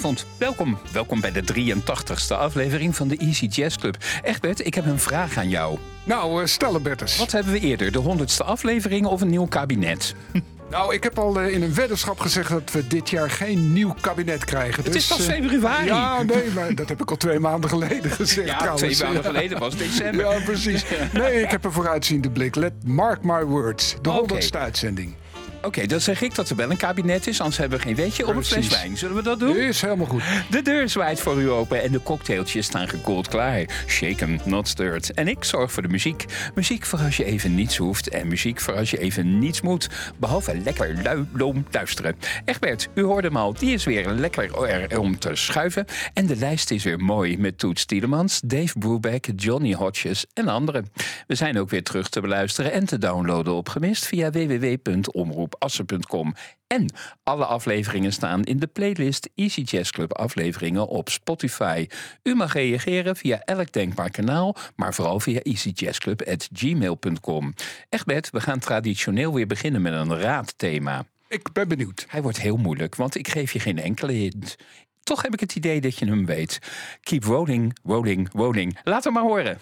Goedenavond, welkom. Welkom bij de 83ste aflevering van de Easy Jazz Club. Egbert, ik heb een vraag aan jou. Nou, uh, stel Bertus. Wat hebben we eerder, de 100ste aflevering of een nieuw kabinet? Nou, ik heb al uh, in een weddenschap gezegd dat we dit jaar geen nieuw kabinet krijgen. Het dus, is pas uh, februari. Ja, nee, maar dat heb ik al twee maanden geleden gezegd. Ja, trouwens. twee maanden geleden was december. Ja, precies. Nee, ik heb een vooruitziende blik. Let mark my words. De Oké. honderdste uitzending. Oké, dan zeg ik dat er wel een kabinet is, anders hebben we geen weetje op een fles wijn. Zullen we dat doen? Is helemaal goed. De deur zwaait voor u open en de cocktailtjes staan gekoeld klaar. Shaken, not stirred. En ik zorg voor de muziek. Muziek voor als je even niets hoeft en muziek voor als je even niets moet. Behalve lekker lui, loom luisteren. Egbert, u hoorde hem al, die is weer lekker er om te schuiven. En de lijst is weer mooi met Toets Tielemans, Dave Brubeck, Johnny Hodges en anderen. We zijn ook weer terug te beluisteren en te downloaden op gemist via www.omroepassen.com. En alle afleveringen staan in de playlist Easy Jazz Club afleveringen op Spotify. U mag reageren via elk denkbaar kanaal, maar vooral via easyjazzclub.gmail.com. Egbert, we gaan traditioneel weer beginnen met een raadthema. Ik ben benieuwd. Hij wordt heel moeilijk, want ik geef je geen enkele hint. Toch heb ik het idee dat je hem weet. Keep rolling, rolling, rolling. Laat hem maar horen.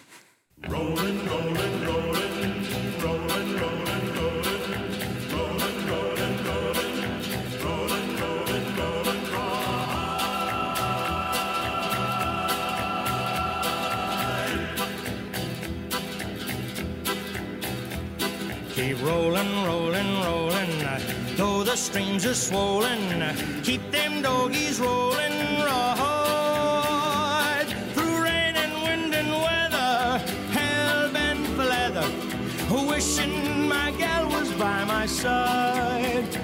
Keep rolling, rolling, rolling, though the streams are swollen. Keep them doggies rolling, right through rain and wind and weather. Hell bent for leather, wishing my gal was by my side.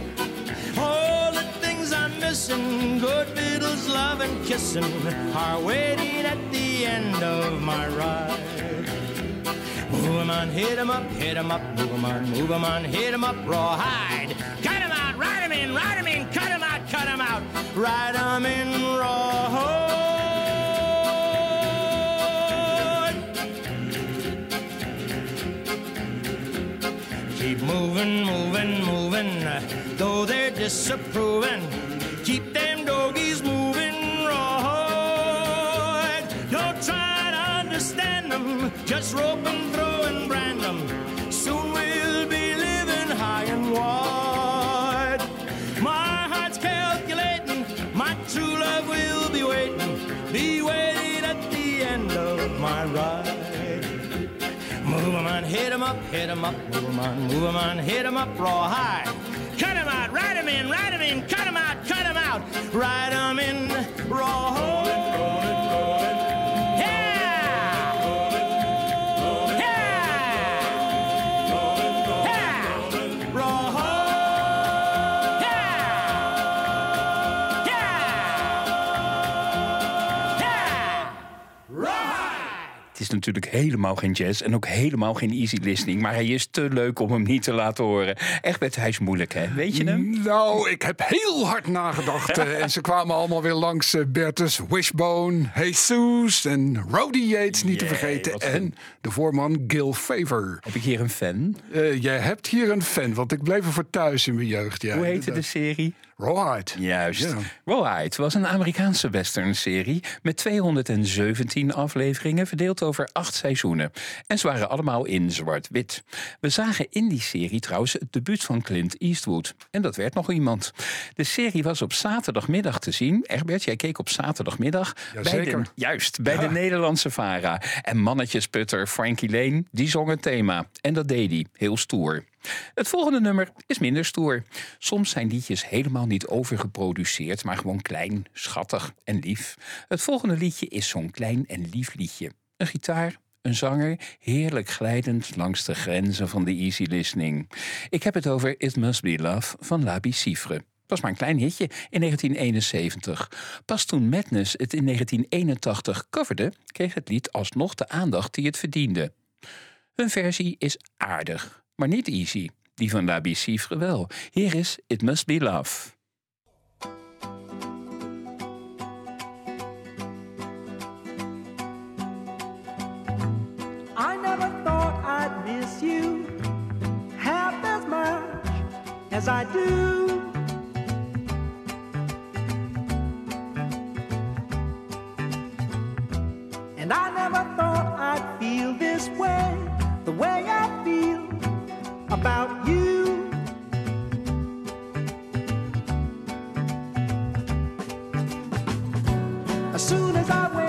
All the things I'm missing, good fiddles, love and kissing, are waiting at the end of my ride. Move 'em on, hit 'em up, hit 'em up, move 'em on, move 'em on, hit 'em up, rawhide. Cut 'em out, ride 'em in, ride 'em in, cut 'em out, cut 'em out, ride 'em in, rawhide. Keep moving, moving, moving, though they're disapproving. Keep them doggies moving, right. Don't try to understand them, just rope and throw and brand them. Move 'em on, hit 'em up, hit 'em up, move 'em on, move 'em on, hit 'em up, rawhide. Cut 'em out, ride 'em in, ride 'em in, cut 'em out, cut 'em out, ride 'em in. Yeah! Is natuurlijk helemaal geen jazz en ook helemaal geen easy listening. Maar hij is te leuk om hem niet te laten horen. Egbert, hij is moeilijk, hè? Weet je hem? Nou, ik heb heel hard nagedacht. eh, en ze kwamen allemaal weer langs. eh, Bertus, Wishbone, Jesus en Rody Yates niet te vergeten. En de voorman Gil Favor. Heb ik hier een fan? Eh, jij hebt hier een fan, want ik bleef er voor thuis in mijn jeugd. Ja, Hoe heette de serie? Rawhide. Juist. Ja. Rawhide was een Amerikaanse westernserie met 217 afleveringen verdeeld over acht seizoenen. En ze waren allemaal in zwart-wit. We zagen in die serie trouwens het debuut van Clint Eastwood. En dat werd nog iemand. De serie was op zaterdagmiddag te zien. Egbert, jij keek op zaterdagmiddag. bij de, juist, bij Ja. de Nederlandse VARA. En mannetjesputter Frankie Lane, die zong het thema. En dat deed hij, heel stoer. Het volgende nummer is minder stoer. Soms zijn liedjes helemaal niet overgeproduceerd, maar gewoon klein, schattig en lief. Het volgende liedje is zo'n klein en lief liedje. Een gitaar, een zanger, heerlijk glijdend langs de grenzen van de easy listening. Ik heb het over It Must Be Love van La Bicifre. Het was maar een klein hitje in 1971. Pas toen Madness het in 1981 coverde, kreeg het lied alsnog de aandacht die het verdiende. Hun versie is aardig, maar niet Easy, die van La Bicifre wel. Hier is It Must Be Love. I never thought I'd miss you half as much as I do. And I never thought I'd feel this way, the way I about you. As soon as I wake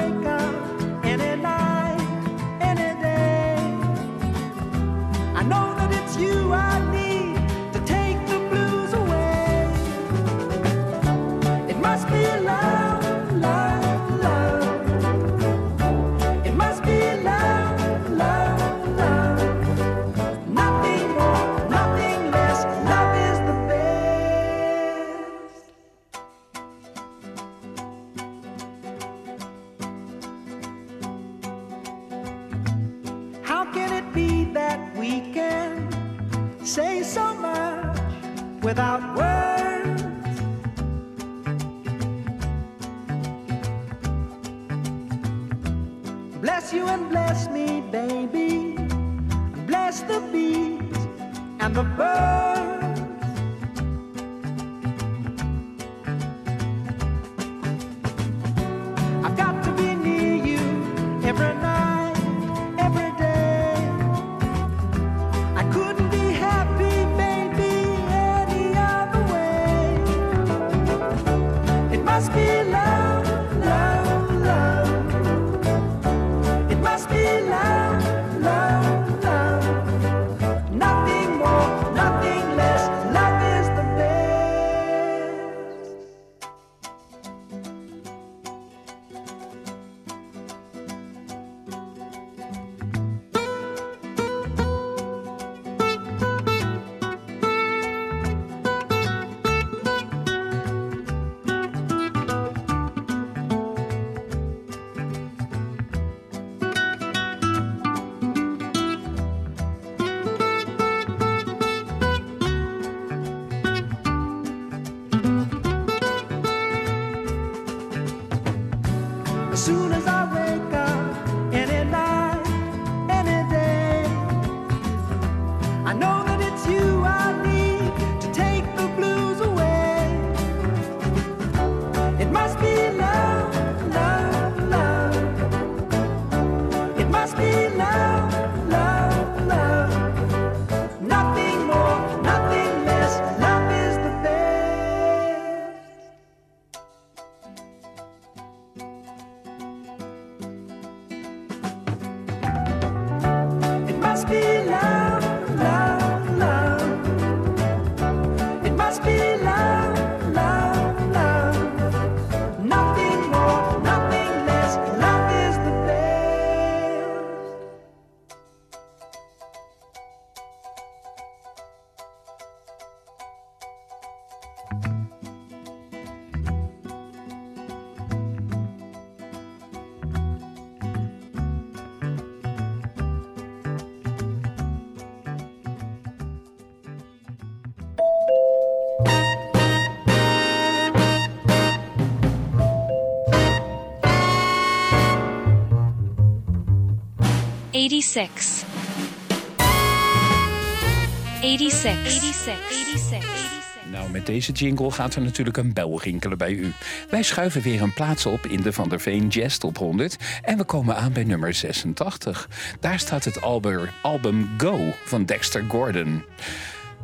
86 86 86 nou, met deze jingle gaat er natuurlijk een bel rinkelen bij u. Wij schuiven weer een plaats op in de Van der Veen Jazz Top 100 en we komen aan bij nummer 86. Daar staat het album Go van Dexter Gordon.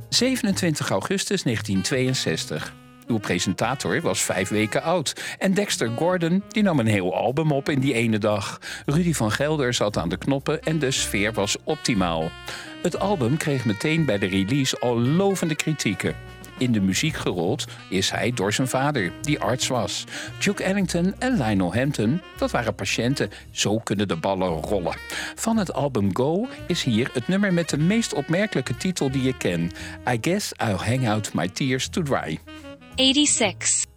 27 augustus 1962. Uw presentator was vijf weken oud. En Dexter Gordon die nam een heel album op in die ene dag. Rudy van Gelder zat aan de knoppen en de sfeer was optimaal. Het album kreeg meteen bij de release al lovende kritieken. In de muziek gerold is hij door zijn vader, die arts was. Duke Ellington en Lionel Hampton, dat waren patiënten. Zo kunnen de ballen rollen. Van het album Go is hier het nummer met de meest opmerkelijke titel die je ken. I guess I'll hang out my tears to dry. 86.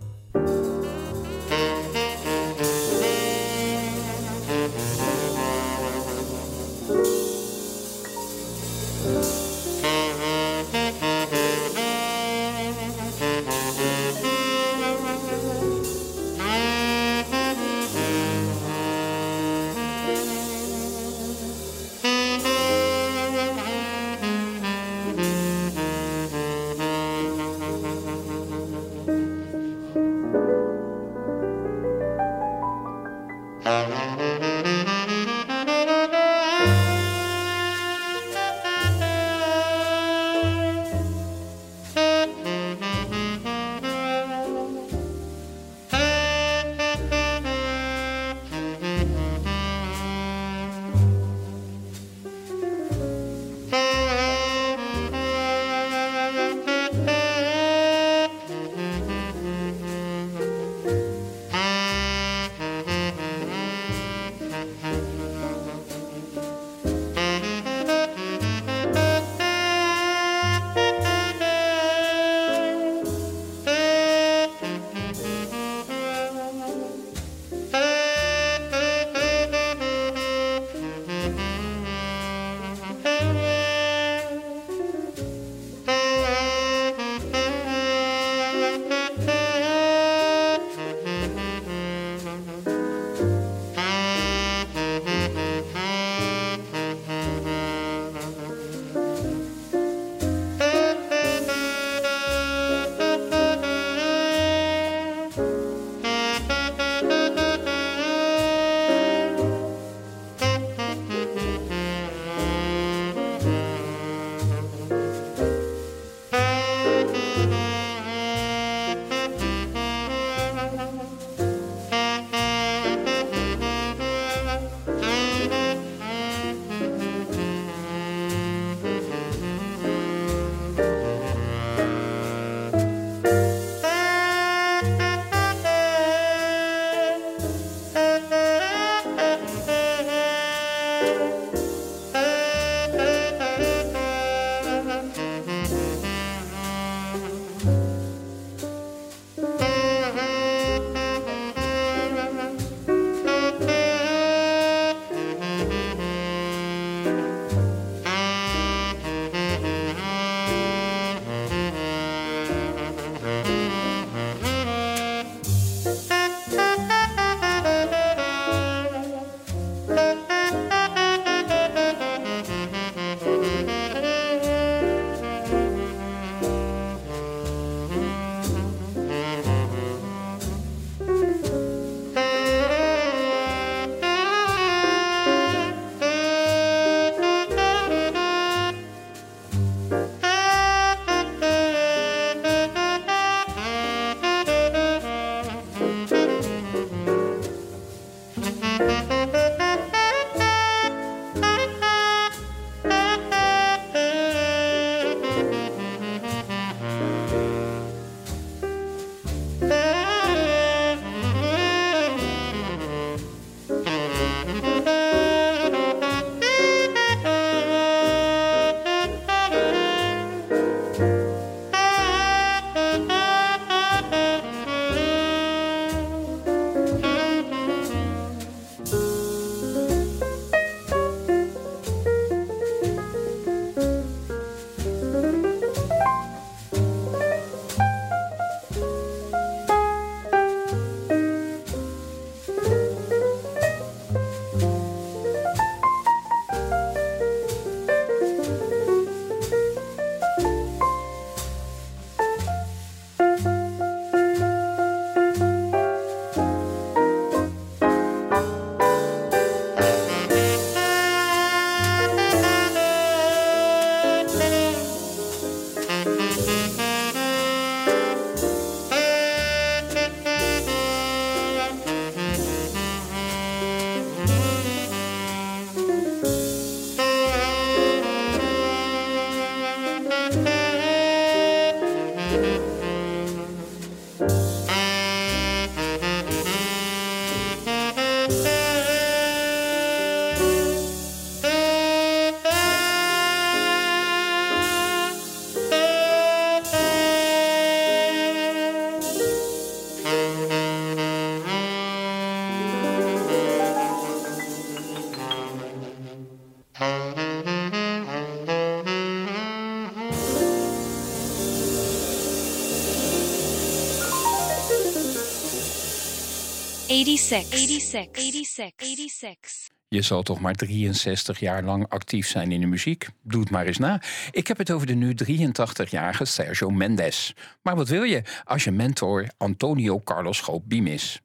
86, 86, 86, 86. Je zal toch maar 63 jaar lang actief zijn in de muziek? Doe het maar eens na. Ik heb het over de nu 83-jarige Sergio Mendes. Maar wat wil je als je mentor Antonio Carlos Schoop Biem is?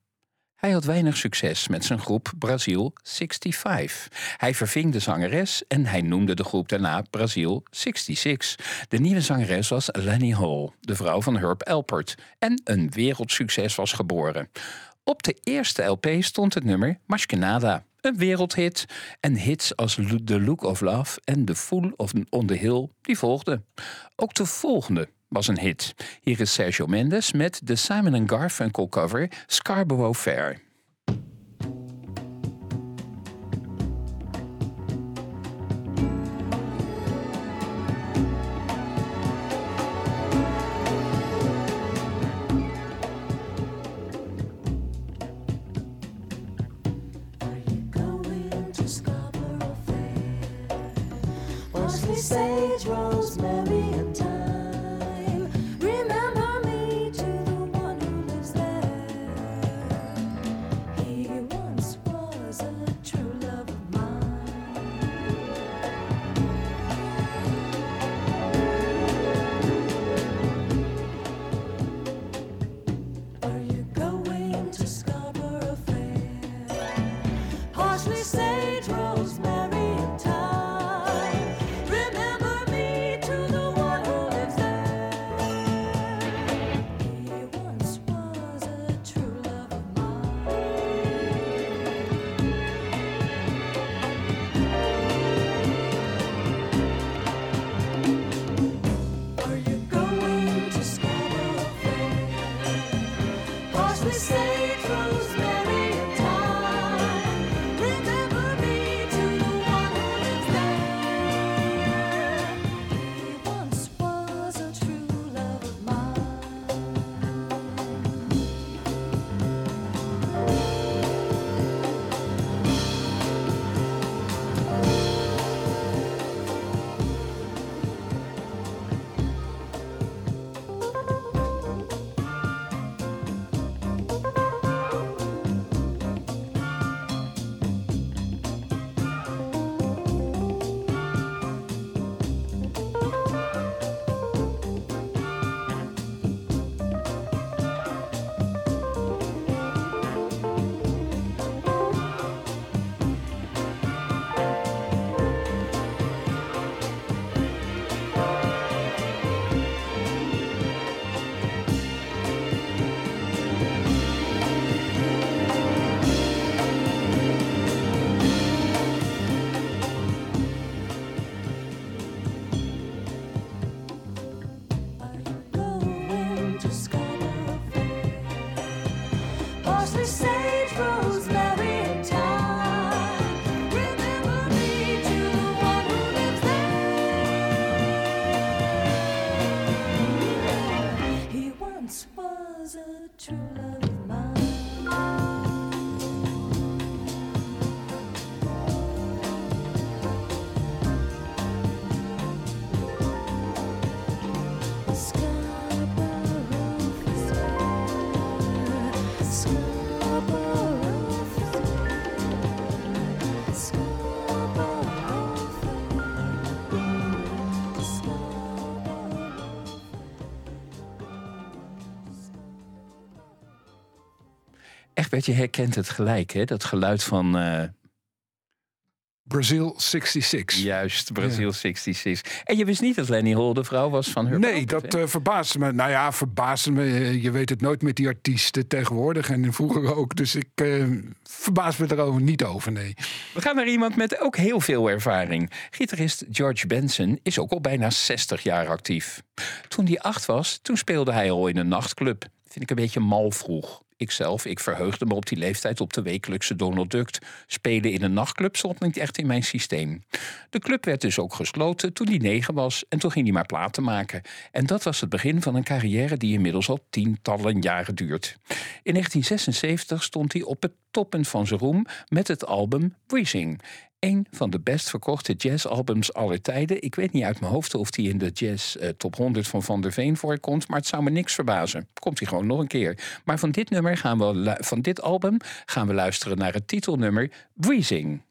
Hij had weinig succes met zijn groep Brazil 65. Hij verving de zangeres en hij noemde de groep daarna Brazil 66. De nieuwe zangeres was Lenny Hall, de vrouw van Herb Alpert. En een wereldsucces was geboren. Op de eerste LP stond het nummer Maskenada, een wereldhit. En hits als The Look of Love en The Fool of on the Hill die volgden. Ook de volgende was een hit. Hier is Sergio Mendes met de Simon Garfunkel cover Scarborough Fair. Once was a true love Egbert, je herkent het gelijk, hè? Dat geluid van eh, Brazil 66. juist Brazil 66. En je wist niet dat Lenny Hall de vrouw was van Herbert Nee, Alpert, dat eh, verbaasde me. Nou ja, verbaasde me. Eh, Je weet het nooit met die artiesten tegenwoordig en vroeger ook. Dus ik verbaas me erover niet over, nee. We gaan naar iemand met ook heel veel ervaring. Gitarist George Benson is ook al bijna 60 jaar actief. Toen hij acht was, toen speelde hij al in een nachtclub. Vind ik een beetje mal vroeg. Ikzelf, ik verheugde me op die leeftijd op de wekelijkse Donald Duck. Spelen in een nachtclub stond niet echt in mijn systeem. De club werd dus ook gesloten toen hij negen was en toen ging hij maar platen maken. En dat was het begin van een carrière die inmiddels al tientallen jaren duurt. In 1976 stond hij op het toppunt van zijn roem met het album Breezing. Een van de best verkochte jazzalbums aller tijden. Ik weet niet uit mijn hoofd of die in de jazz eh, top 100 van Van der Veen voorkomt, maar het zou me niks verbazen. Komt hij gewoon nog een keer. Maar van dit nummer gaan we van dit album gaan we luisteren naar het titelnummer. Breezing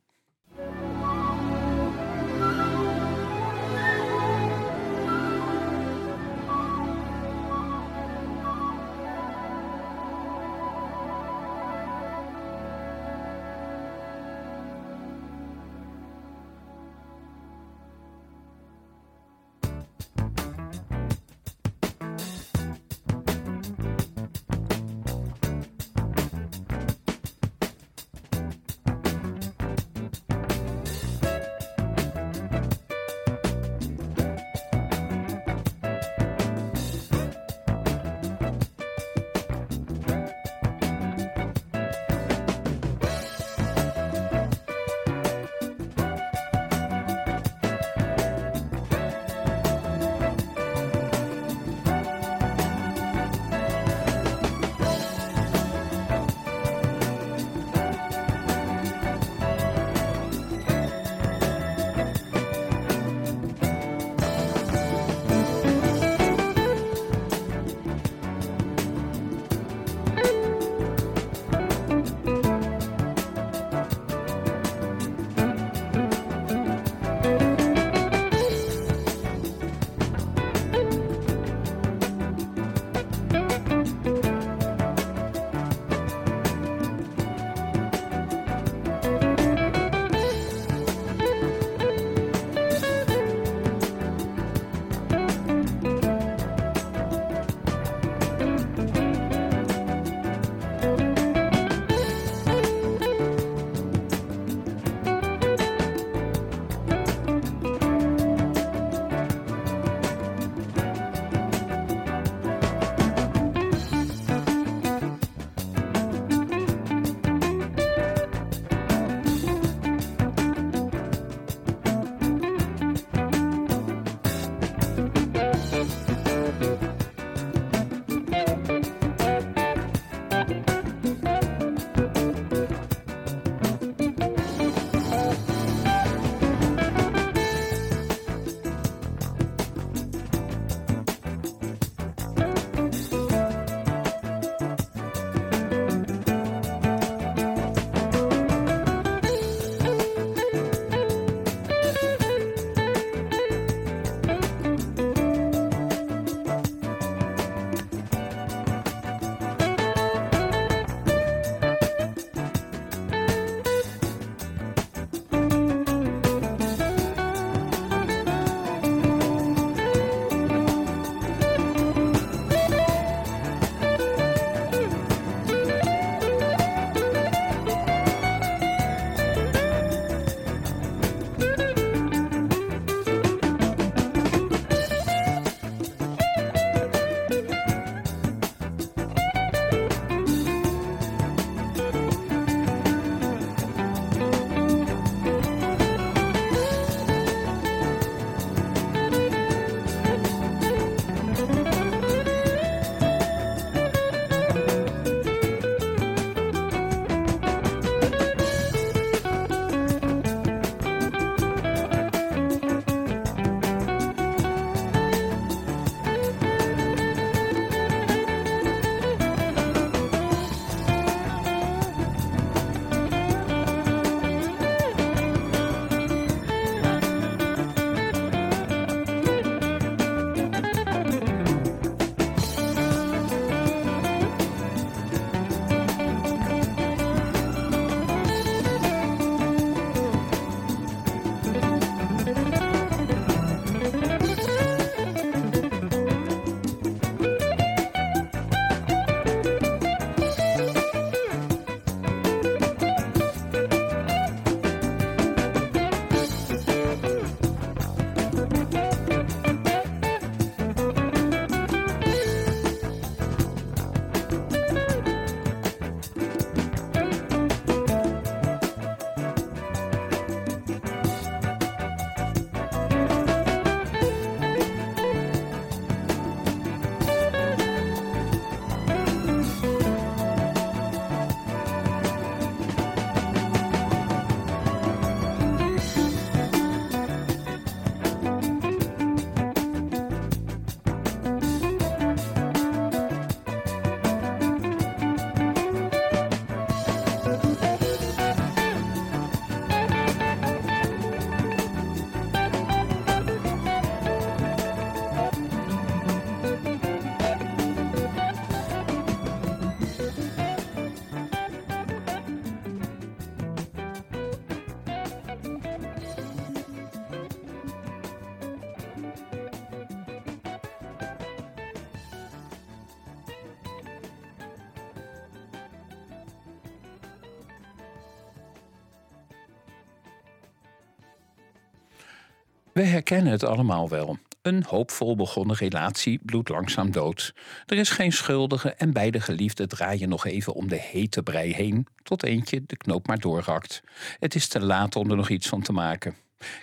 We herkennen het allemaal wel. Een hoopvol begonnen relatie bloedt langzaam dood. Er is geen schuldige en beide geliefden draaien nog even om de hete brei heen, tot eentje de knoop maar doorhakt. Het is te laat om er nog iets van te maken.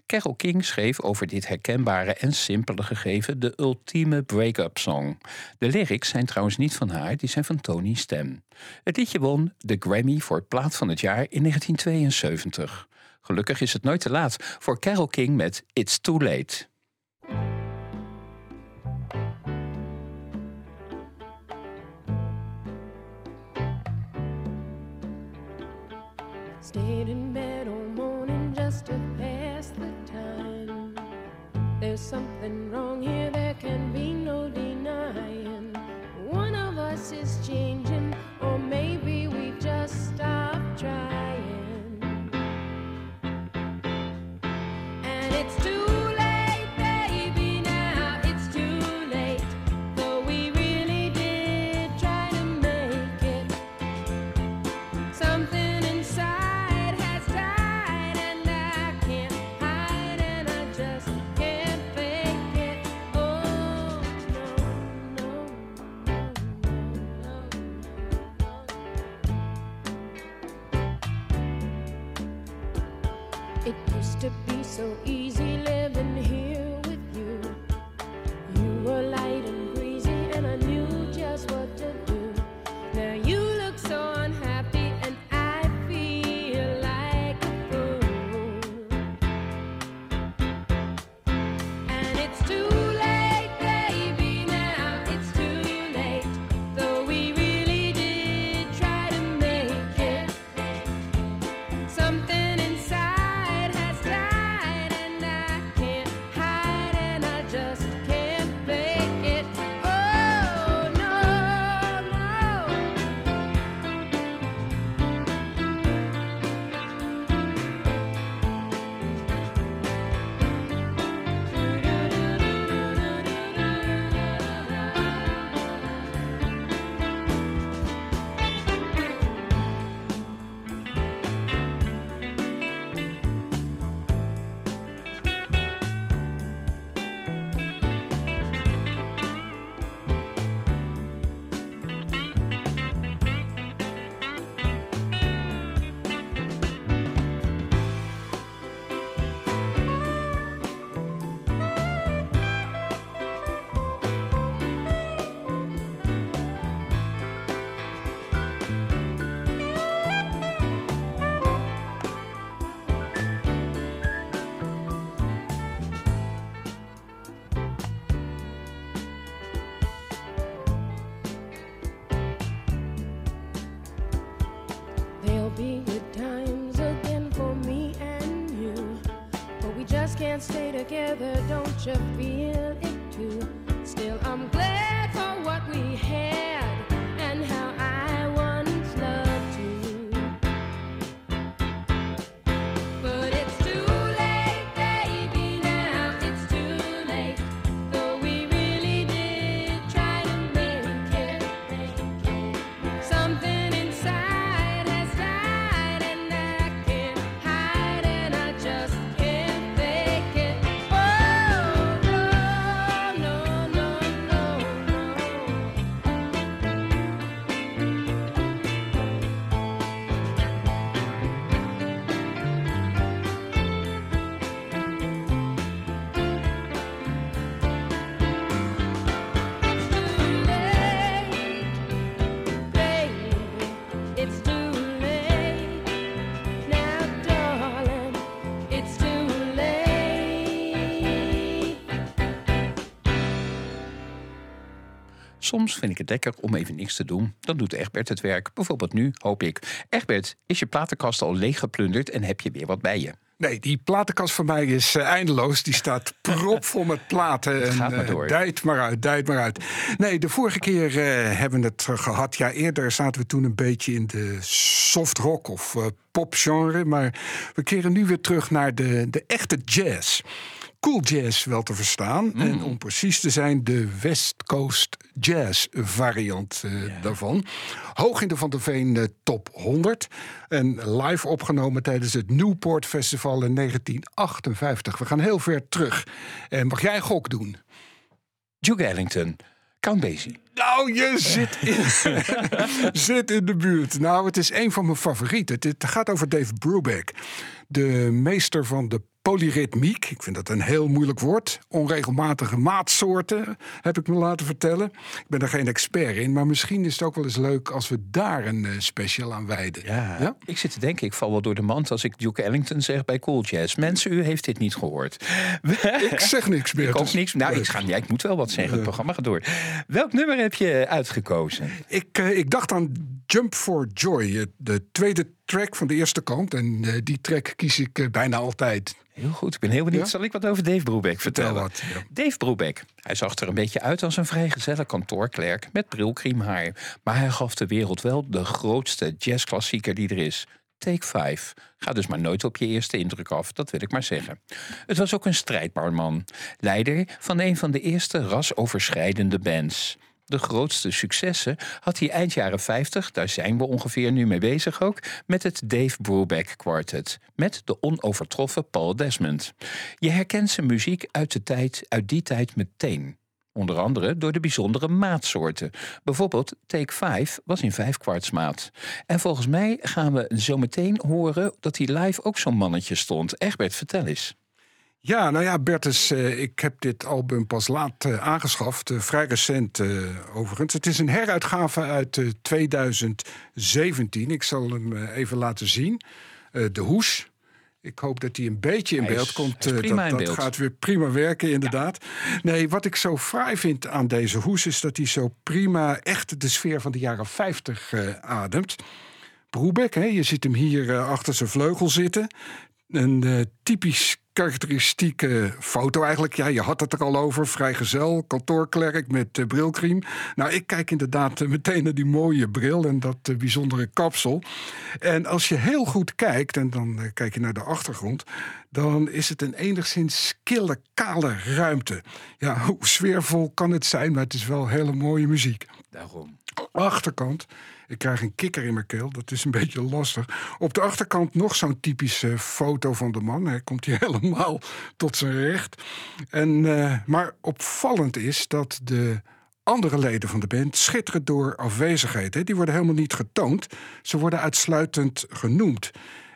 Carole King schreef over dit herkenbare en simpele gegeven de ultieme break-up song. De lyrics zijn trouwens niet van haar, die zijn van Tony Stem. Het liedje won de Grammy voor plaat van het jaar in 1972. Gelukkig is het nooit te laat voor Carole King met It's Too Late. Stayed in bed all morning just to pass the time. There's something wrong here, there can be no denying. One of us is changing, or maybe we just stopped trying. So easy can't stay together, don't you Soms vind ik het lekker om even niks te doen. Dan doet Egbert het werk. Bijvoorbeeld nu, hoop ik. Egbert, is je platenkast al leeggeplunderd en heb je weer wat bij je? Nee, die platenkast van mij is eh, eindeloos. Die staat propvol met platen. Het en, gaat maar eh, door. Dijt maar uit, dijt maar uit. Nee, de vorige keer eh, hebben we het gehad. Ja, eerder zaten we toen een beetje in de soft rock of popgenre. Maar we keren nu weer terug naar de, de echte jazz. Cool jazz wel te verstaan. En om precies te zijn, de West Coast Jazz variant eh, daarvan. Hoog in de Van der Veen eh, top 100. En live opgenomen tijdens het Newport Festival in 1958. We gaan heel ver terug. En mag jij een gok doen? Duke Ellington, Count Basie. Nou, je zit in, zit in de buurt. Nou, het is een van mijn favorieten. Het gaat over Dave Brubeck. De meester van de polyritmiek. Ik vind dat een heel moeilijk woord. Onregelmatige maatsoorten, heb ik me laten vertellen. Ik ben er geen expert in, maar misschien is het ook wel eens leuk... als we daar een eh, special aan wijden. Ja, ik zit te denken, ik val wel door de mand als ik Duke Ellington zeg bij Cool Jazz. Mensen, u heeft dit niet gehoord. Ik zeg niks meer. Ik ook dus- niks. Nou, ik, ga, ja, ik moet wel wat zeggen. Het programma gaat door. Welk nummer heb je uitgekozen? Ik, eh, ik dacht aan Jump for Joy, de tweede track van de eerste kant. En eh, die track kies ik eh, bijna altijd. Heel goed, ik ben heel benieuwd. Ja? Zal ik wat over Dave Brubeck vertellen? wat, ja. Dave Brubeck, hij zag er een beetje uit als een vrijgezelle kantoorklerk met brilkriemhaar. Maar hij gaf de wereld wel de grootste jazzklassieker die er is. Take 5. Ga dus maar nooit op je eerste indruk af, dat wil ik maar zeggen. Het was ook een strijdbaar man. Leider van een van de eerste rasoverschrijdende bands. De grootste successen had hij eind jaren 50, daar zijn we ongeveer nu mee bezig ook, met het Dave Brubeck Quartet, met de onovertroffen Paul Desmond. Je herkent zijn muziek uit, de tijd, uit die tijd meteen. Onder andere door de bijzondere maatsoorten. Bijvoorbeeld Take 5 was in vijfkwartsmaat. En volgens mij gaan we zo meteen horen dat hij live ook zo'n mannetje stond. Egbert, vertel eens. Ja, nou ja, Bertus, eh, ik heb dit album pas laat eh, aangeschaft. eh, vrij recent overigens. Het is een heruitgave uit eh, 2017. Ik zal hem even laten zien. De hoes. Ik hoop dat hij een beetje in is- beeld komt. dat in dat beeld. gaat weer prima werken, inderdaad. Nee, wat ik zo fraai vind aan deze hoes... is dat hij zo prima echt de sfeer van de jaren 50 eh, ademt. Broebeck, hè, je ziet hem hier achter zijn vleugel zitten. Een typisch karakteristieke foto eigenlijk. Ja, je had het er al over. Vrijgezel, kantoorklerk met brilkriem. Nou, ik kijk inderdaad eh, meteen naar die mooie bril en dat eh, bijzondere kapsel. En als je heel goed kijkt, en dan kijk je naar de achtergrond... dan is het een enigszins kille, kale ruimte. Ja, hoe sfeervol kan het zijn, maar het is wel hele mooie muziek Daarom. achterkant. Ik krijg een kikker in mijn keel, dat is een beetje lastig. Op de achterkant nog zo'n typische foto van de man. Hij komt hier helemaal tot zijn recht. En, eh, maar opvallend is dat de andere leden van de band schitteren door afwezigheid. Hè. Die worden helemaal niet getoond. Ze worden uitsluitend genoemd.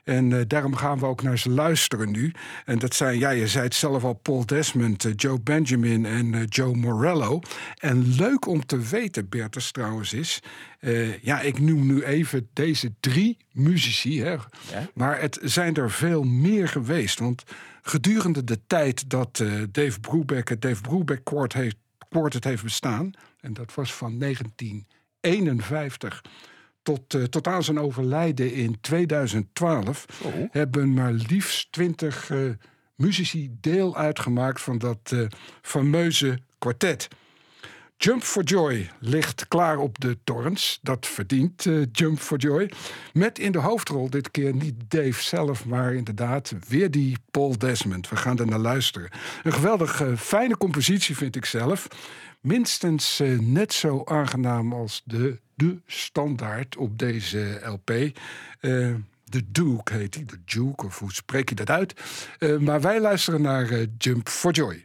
En eh, daarom gaan we ook naar ze luisteren nu. En dat zijn, ja, je zei het zelf al, Paul Desmond, eh, Joe Benjamin en eh, Joe Morello. En leuk om te weten, Bertus trouwens, is... ja, ik noem nu even deze drie muzici, hè, maar het zijn er veel meer geweest. Want gedurende de tijd dat Dave Brubeck het Dave Brubeck Quart heeft, Quartet heeft bestaan... en dat was van 1951 tot, eh, tot aan zijn overlijden in 2012 hebben maar liefst 20 eh, muzici deel uitgemaakt van dat eh, fameuze kwartet. Jump for Joy ligt klaar op de torrents. Dat verdient Jump for Joy. Met in de hoofdrol dit keer niet Dave zelf, maar inderdaad weer die Paul Desmond. We gaan er naar luisteren. Een geweldig fijne compositie vind ik zelf. Minstens eh, net zo aangenaam als de, de standaard op deze LP. Eh, de Duke heet hij, de Duke, of hoe spreek je dat uit? Eh, maar wij luisteren naar Jump for Joy.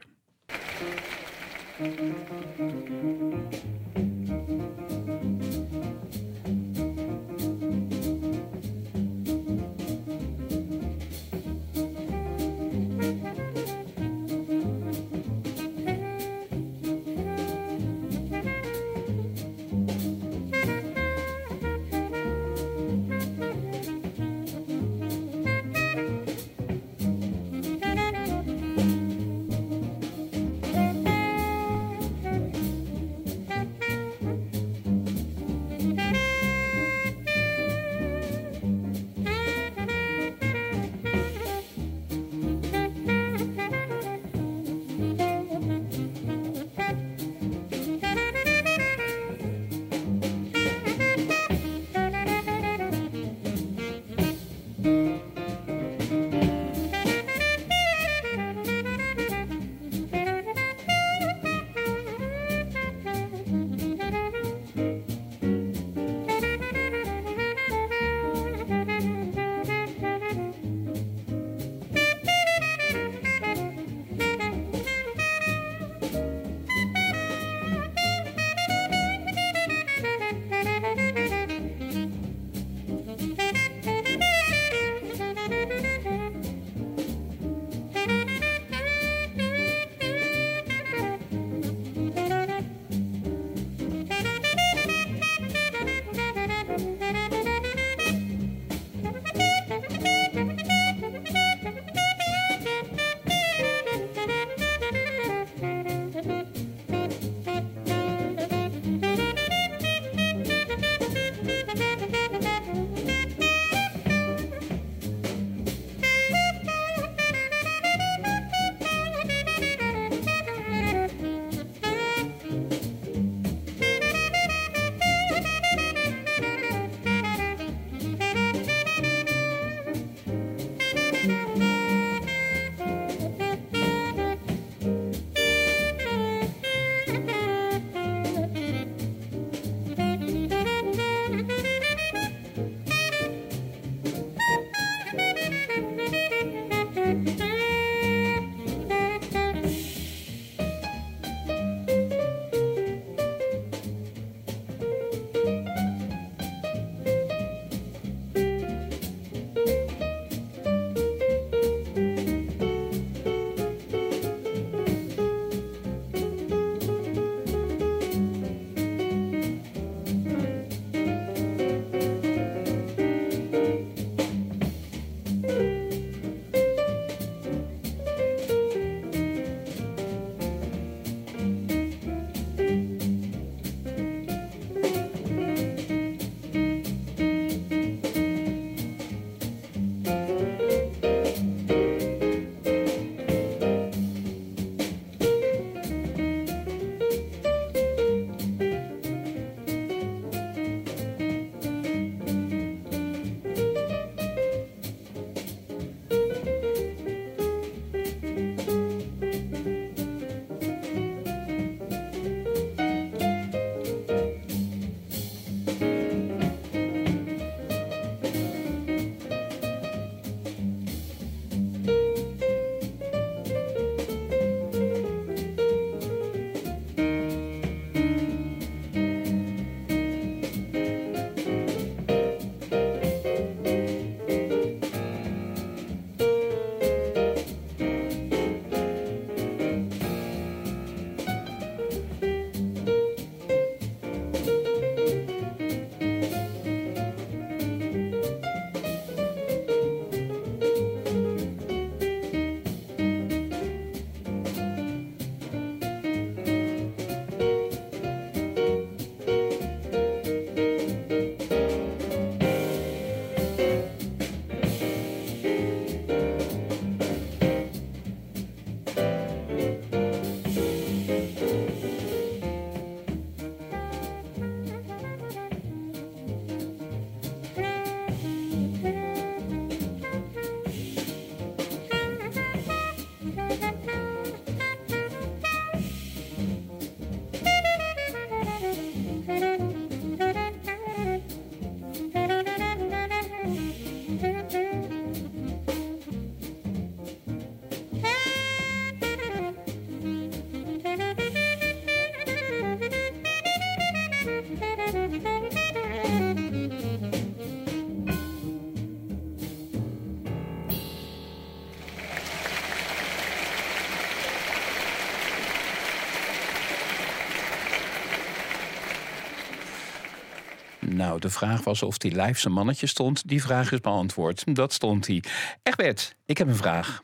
De vraag was of hij live zijn mannetje stond. Die vraag is beantwoord. Dat stond hij. Egbert, ik heb een vraag.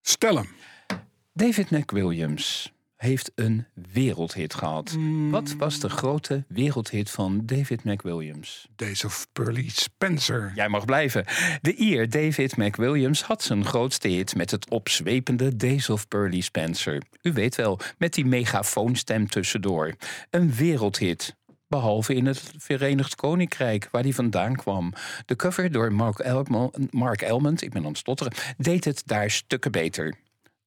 Stel hem. David McWilliams heeft een wereldhit gehad. Wat was de grote wereldhit van David McWilliams? Days of Pearly Spencer. Jij mag blijven. De Ier David McWilliams had zijn grootste hit met het opzwepende Days of Pearly Spencer. U weet wel, met die megafoonstem tussendoor. Een wereldhit. Behalve in het Verenigd Koninkrijk, waar die vandaan kwam. De cover door Mark, Mark Elmond, ik ben aan het stotteren, deed het daar stukken beter.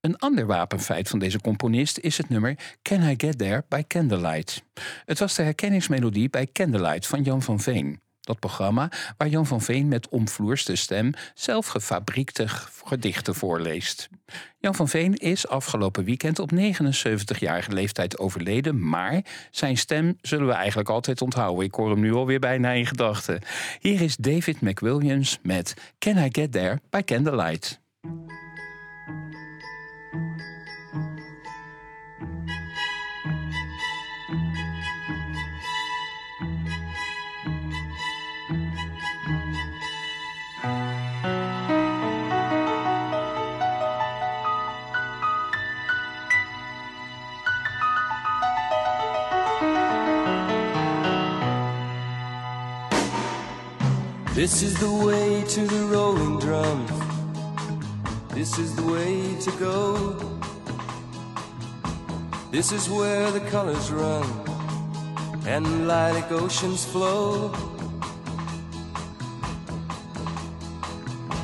Een ander wapenfeit van deze componist is het nummer Can I Get There by Candlelight. Het was de herkenningsmelodie bij Candlelight van Jan van Veen. Dat programma waar Jan van Veen met omvloerste stem zelf gefabriekte gedichten voorleest. Jan van Veen is afgelopen weekend op 79-jarige leeftijd overleden, maar zijn stem zullen we eigenlijk altijd onthouden. Ik hoor hem nu alweer bijna in gedachten. Hier is David McWilliams met Can I Get There by Candlelight. This is the way to the rolling drums. This is the way to go. This is where the colors run and lilac oceans flow.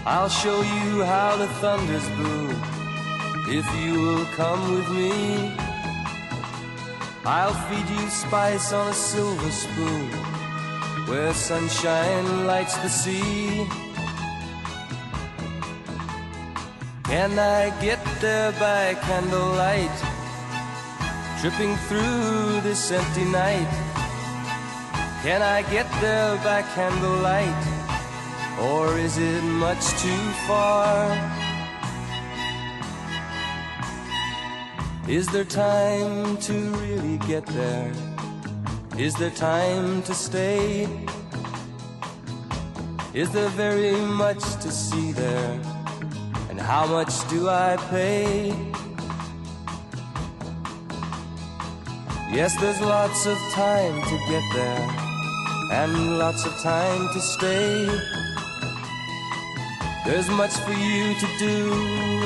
I'll show you how the thunders boom if you will come with me. I'll feed you spice on a silver spoon where sunshine lights the sea. Can I get there by candlelight, tripping through this empty night? Can I get there by candlelight, or is it much too far? Is there time to really get there? Is there time to stay? Is there very much to see there? And how much do I pay? Yes, there's lots of time to get there, and lots of time to stay. There's much for you to do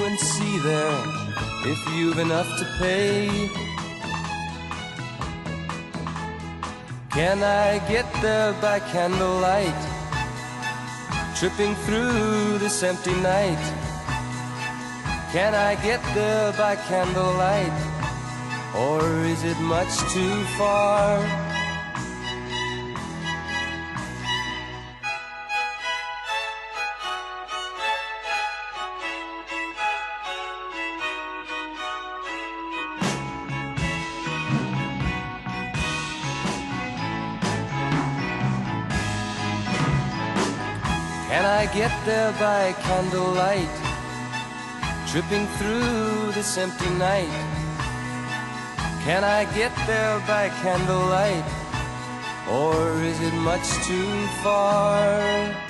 and see there, if you've enough to pay. Can I get there by candlelight? Tripping through this empty night. Can I get there by candlelight? Or is it much too far? Get there by candlelight? Tripping through this empty night. Can I get there by candlelight? Or is it much too far?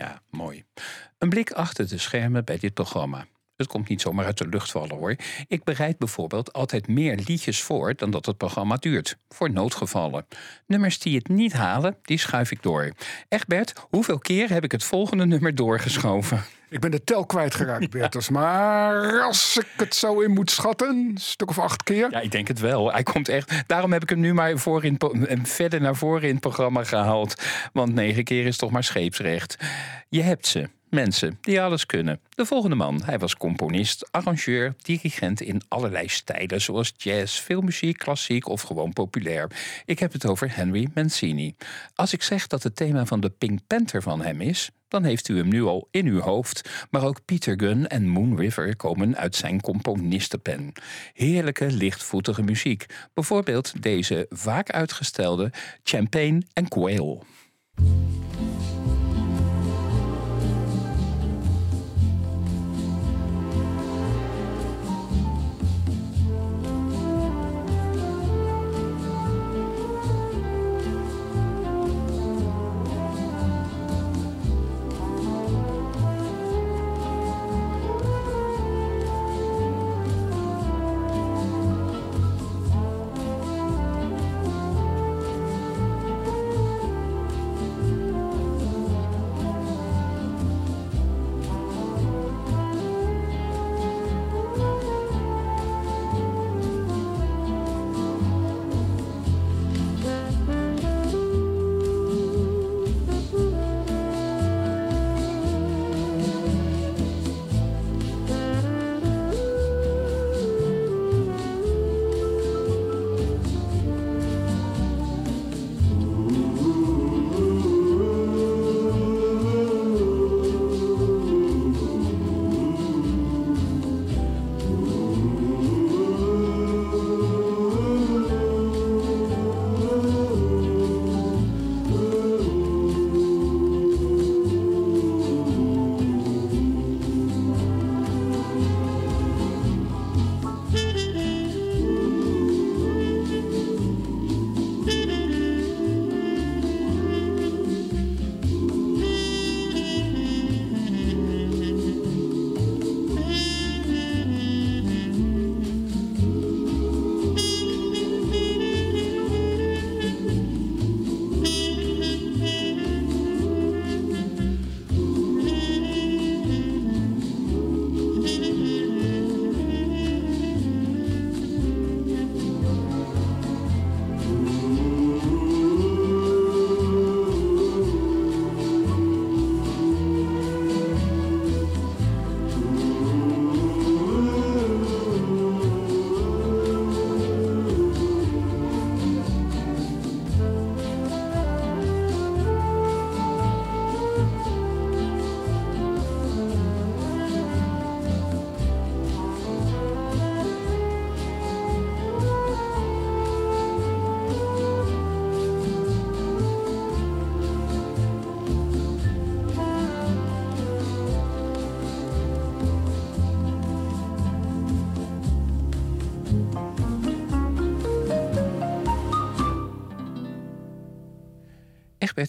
Ja, mooi. Een blik achter de schermen bij dit programma. Het komt niet zomaar uit de lucht vallen hoor. Ik bereid bijvoorbeeld altijd meer liedjes voor dan dat het programma duurt. Voor noodgevallen. Nummers die het niet halen, die schuif ik door. Egbert, hoeveel keer heb ik het volgende nummer doorgeschoven? Ik ben de tel kwijtgeraakt, Bertus. Maar als ik het zo in moet schatten, een stuk of acht keer. Ja, ik denk het wel. Hij komt echt. Daarom heb ik hem nu maar voor in, verder naar voren in het programma gehaald. Want negen keer is toch maar scheepsrecht. Je hebt ze. Mensen die alles kunnen. De volgende man. Hij was componist, arrangeur, dirigent in allerlei stijlen, zoals jazz, filmmuziek, klassiek of gewoon populair. Ik heb het over Henry Mancini. Als ik zeg dat het thema van de Pink Panther van hem is, dan heeft u hem nu al in uw hoofd. Maar ook Peter Gunn en Moon River komen uit zijn componistenpen. Heerlijke, lichtvoetige muziek. Bijvoorbeeld deze vaak uitgestelde Champagne and Quail.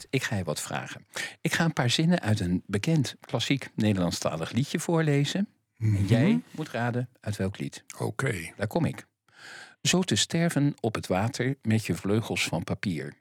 Ik ga je wat vragen. Ik ga een paar zinnen uit een bekend klassiek Nederlandstalig liedje voorlezen. En jij moet raden uit welk lied. Oké. Daar kom ik. Zo te sterven op het water met je vleugels van papier.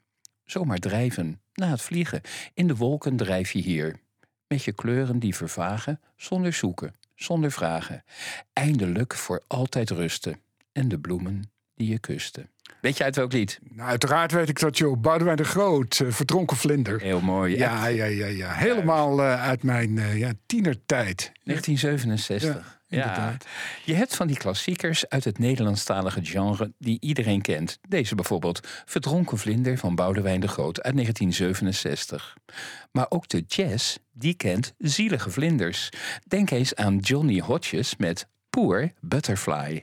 Zomaar drijven, na het vliegen, in de wolken drijf je hier. Met je kleuren die vervagen, zonder zoeken, zonder vragen. Eindelijk voor altijd rusten. En de bloemen die je kusten. Weet je uit welk lied? Nou, uiteraard weet ik dat, joh. Boudewijn de Groot, eh, Verdronken Vlinder. Heel mooi. Ja, echt. ja, ja, ja. Helemaal eh, uit mijn eh, ja, tienertijd. 1967. Ja, inderdaad. Je hebt van die klassiekers uit het Nederlandstalige genre die iedereen kent. Deze bijvoorbeeld Verdronken Vlinder van Boudewijn de Groot uit 1967. Maar ook de jazz, die kent zielige vlinders. Denk eens aan Johnny Hodges met Poor Butterfly.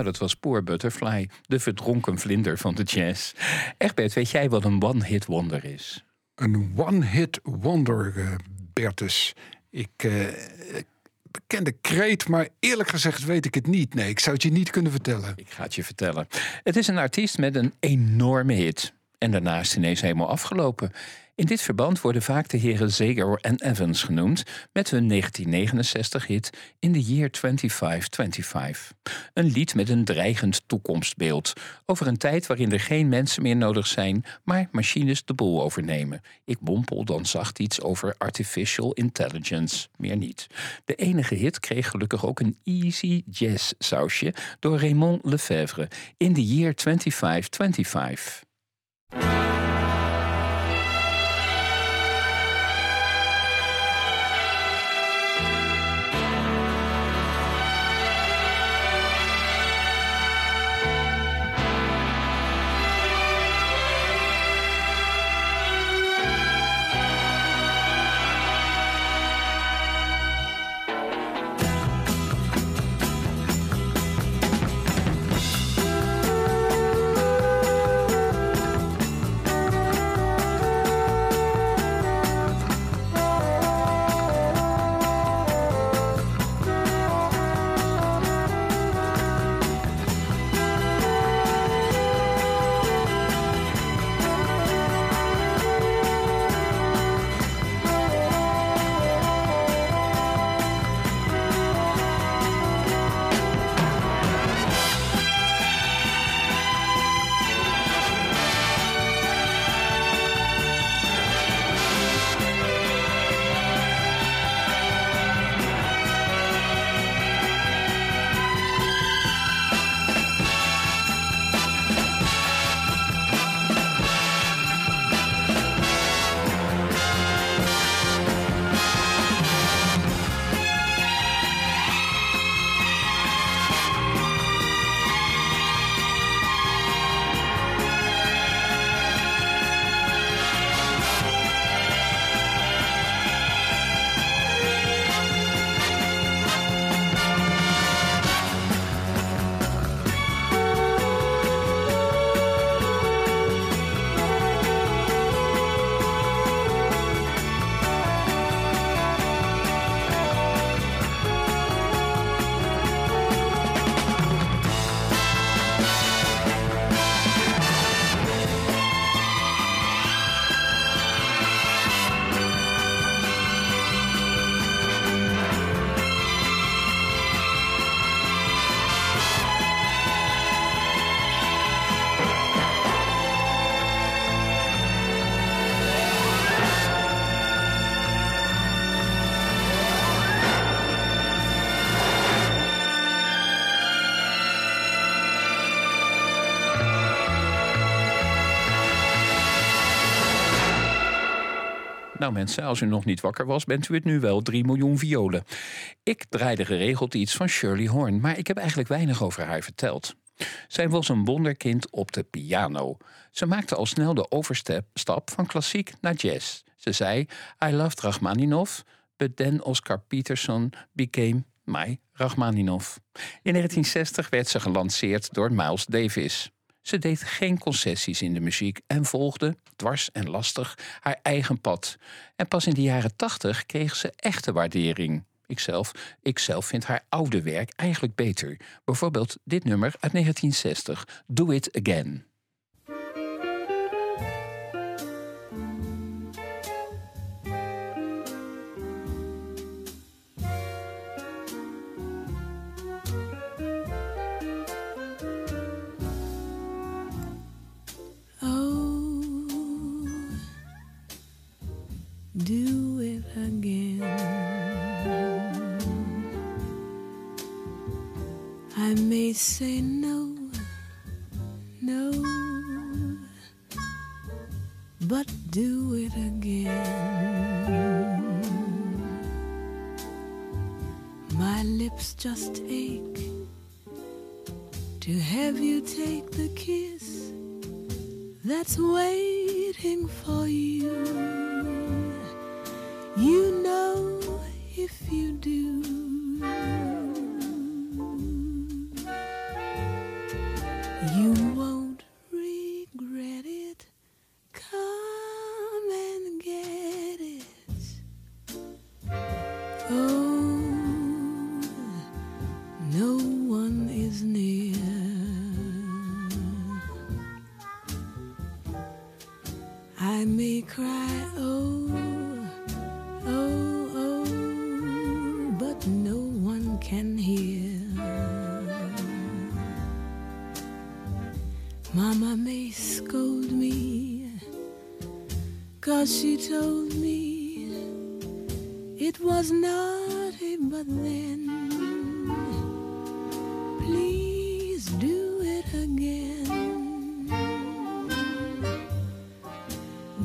Nou, dat was Poor Butterfly, de verdronken vlinder van de jazz. Egbert, weet jij wat een one-hit wonder is? Een one-hit wonder, eh, Bertus. Ik eh, bekende kreet, maar eerlijk gezegd weet ik het niet. Nee, ik zou het je niet kunnen vertellen. Ik ga het je vertellen. Het is een artiest met een enorme hit. En daarna is het ineens helemaal afgelopen. In dit verband worden vaak de heren Zeger en Evans genoemd met hun 1969-hit In the Year 2525. Een lied met een dreigend toekomstbeeld over een tijd waarin er geen mensen meer nodig zijn, maar machines de boel overnemen. Ik bompel dan zacht iets over artificial intelligence, meer niet. De enige hit kreeg gelukkig ook een easy jazz sausje door Raymond Lefebvre In the Year 2525. Nou mensen, als u nog niet wakker was, bent u het nu wel 3 miljoen violen. Ik draaide geregeld iets van Shirley Horn, maar ik heb eigenlijk weinig over haar verteld. Zij was een wonderkind op de piano. Ze maakte al snel de overstap van klassiek naar jazz. Ze zei, I loved Rachmaninoff, but then Oscar Peterson became my Rachmaninoff. In 1960 werd ze gelanceerd door Miles Davis. Ze deed geen concessies in de muziek en volgde, dwars en lastig, haar eigen pad. En pas in de jaren tachtig kreeg ze echte waardering. Ikzelf, ikzelf vind haar oude werk eigenlijk beter. Bijvoorbeeld dit nummer uit 1960, Do It Again.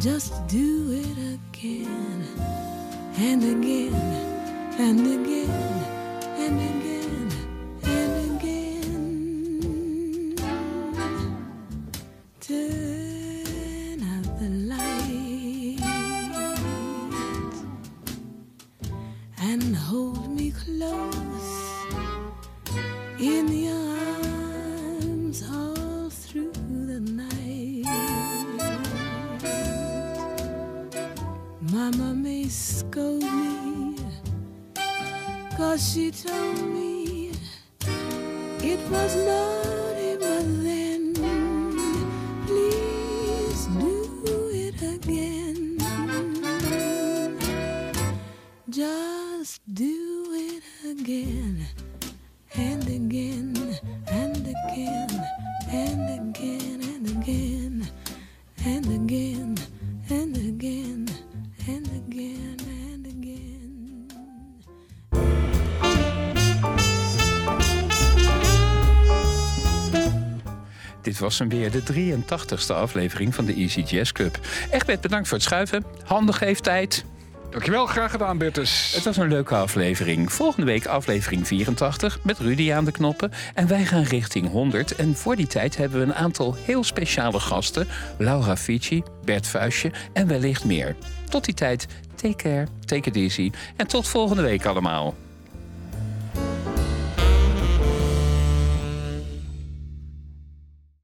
Just do it again and again and again was hem weer, de 83ste aflevering van de Easy Jazz Club. Egbert, bedankt voor het schuiven. Handig heeft tijd. Dankjewel, graag gedaan, Bertus. Het was een leuke aflevering. Volgende week aflevering 84 met Rudy aan de knoppen. En wij gaan richting 100. En voor die tijd hebben we een aantal heel speciale gasten. Laura Fici, Bert Vuistje en wellicht meer. Tot die tijd, take care, take it easy. En tot volgende week allemaal.